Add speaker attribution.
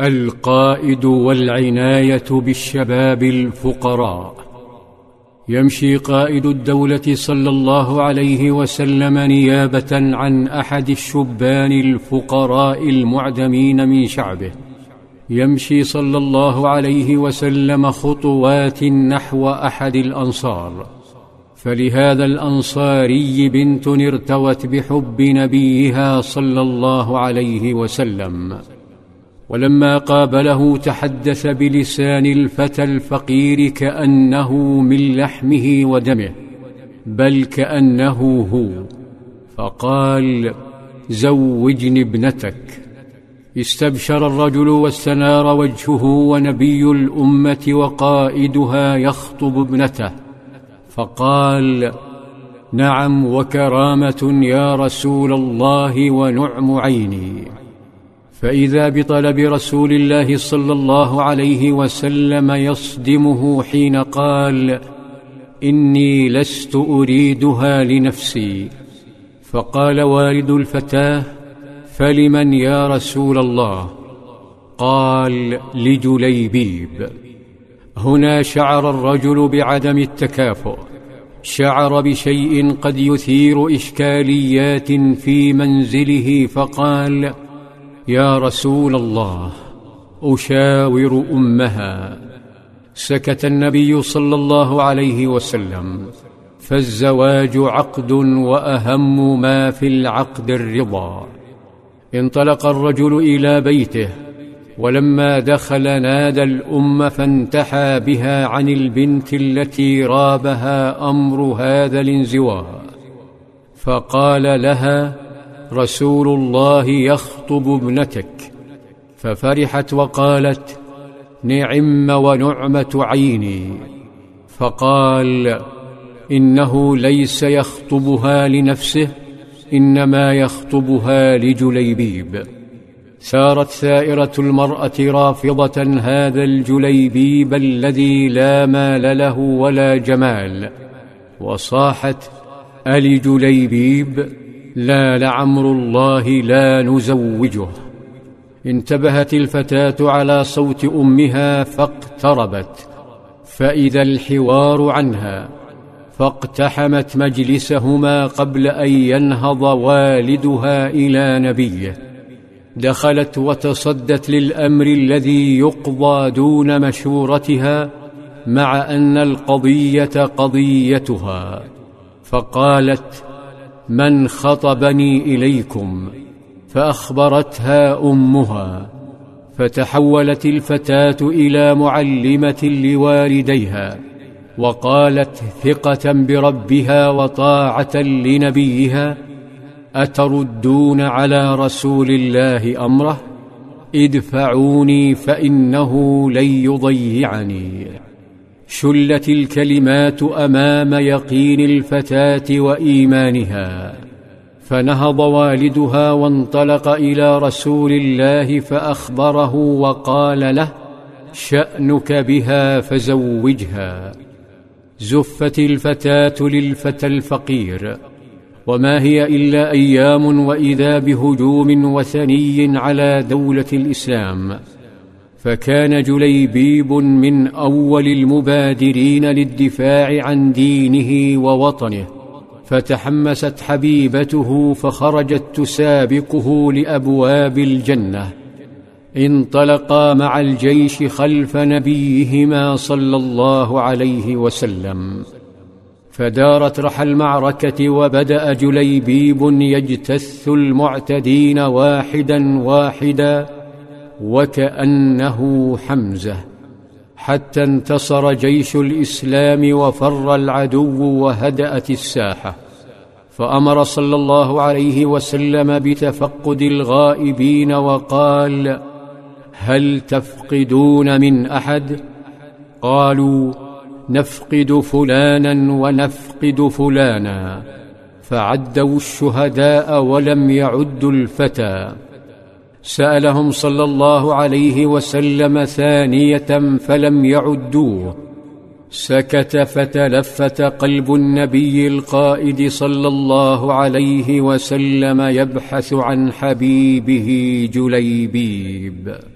Speaker 1: القائد والعناية بالشباب الفقراء. يمشي قائد الدولة صلى الله عليه وسلم نيابة عن أحد الشبان الفقراء المعدمين من شعبه. يمشي صلى الله عليه وسلم خطوات نحو أحد الأنصار. فلهذا الأنصاري بنت ارتوت بحب نبيها صلى الله عليه وسلم. ولما قابله تحدث بلسان الفتى الفقير كأنه من لحمه ودمه بل كأنه هو فقال زوجني ابنتك. استبشر الرجل واستنار وجهه ونبي الأمة وقائدها يخطب ابنته فقال نعم وكرامة يا رسول الله ونعم عيني. فإذا بطلب رسول الله صلى الله عليه وسلم يصدمه حين قال إني لست أريدها لنفسي. فقال والد الفتاة فلمن يا رسول الله؟ قال لجليبيب. هنا شعر الرجل بعدم التكافؤ. شعر بشيء قد يثير إشكاليات في منزله فقال يا رسول الله أشاور أمها. سكت النبي صلى الله عليه وسلم فالزواج عقد وأهم ما في العقد الرضا. انطلق الرجل إلى بيته ولما دخل نادى الأم فانتحى بها عن البنت التي رابها أمر هذا الانزواء. فقال لها رسول الله يخطب ابنتك. ففرحت وقالت نعم ونعمة عيني. فقال إنه ليس يخطبها لنفسه إنما يخطبها لجليبيب. سارت ثائره المرأة رافضة هذا الجليبيب الذي لا مال له ولا جمال. وصاحت الجليبيب لا لعمر الله لا نزوجه. انتبهت الفتاة على صوت أمها فاقتربت فإذا الحوار عنها فاقتحمت مجلسهما قبل أن ينهض والدها إلى نبيه. دخلت وتصدت للأمر الذي يقضى دون مشورتها مع أن القضية قضيتها. فقالت من خطبني إليكم فأخبرتها أمها فتحولت الفتاة إلى معلمة لوالديها وقالت ثقة بربها وطاعة لنبيها أتردون على رسول الله أمره؟ ادفعوني فإنه لن يضيعني. شلت الكلمات أمام يقين الفتاة وإيمانها فنهض والدها وانطلق إلى رسول الله فأخبره وقال له شأنك بها فزوجها. زفت الفتاة للفتى الفقير وما هي إلا أيام وإذا بهجوم وثني على دولة الإسلام. فكان جليبيب من أول المبادرين للدفاع عن دينه ووطنه فتحمست حبيبته فخرجت تسابقه لأبواب الجنة. انطلقا مع الجيش خلف نبيهما صلى الله عليه وسلم. فدارت رحى المعركة وبدأ جليبيب يجتث المعتدين واحدا واحدا وكأنه حمزة. حتى انتصر جيش الإسلام وفر العدو وهدأت الساحة. فأمر صلى الله عليه وسلم بتفقد الغائبين وقال هل تفقدون من أحد؟ قالوا نفقد فلانا ونفقد فلانا. فعدوا الشهداء ولم يعدوا الفتى. سألهم صلى الله عليه وسلم ثانية فلم يعدوه. سكت فتلفت قلب النبي القائد صلى الله عليه وسلم يبحث عن حبيبه جليبيب.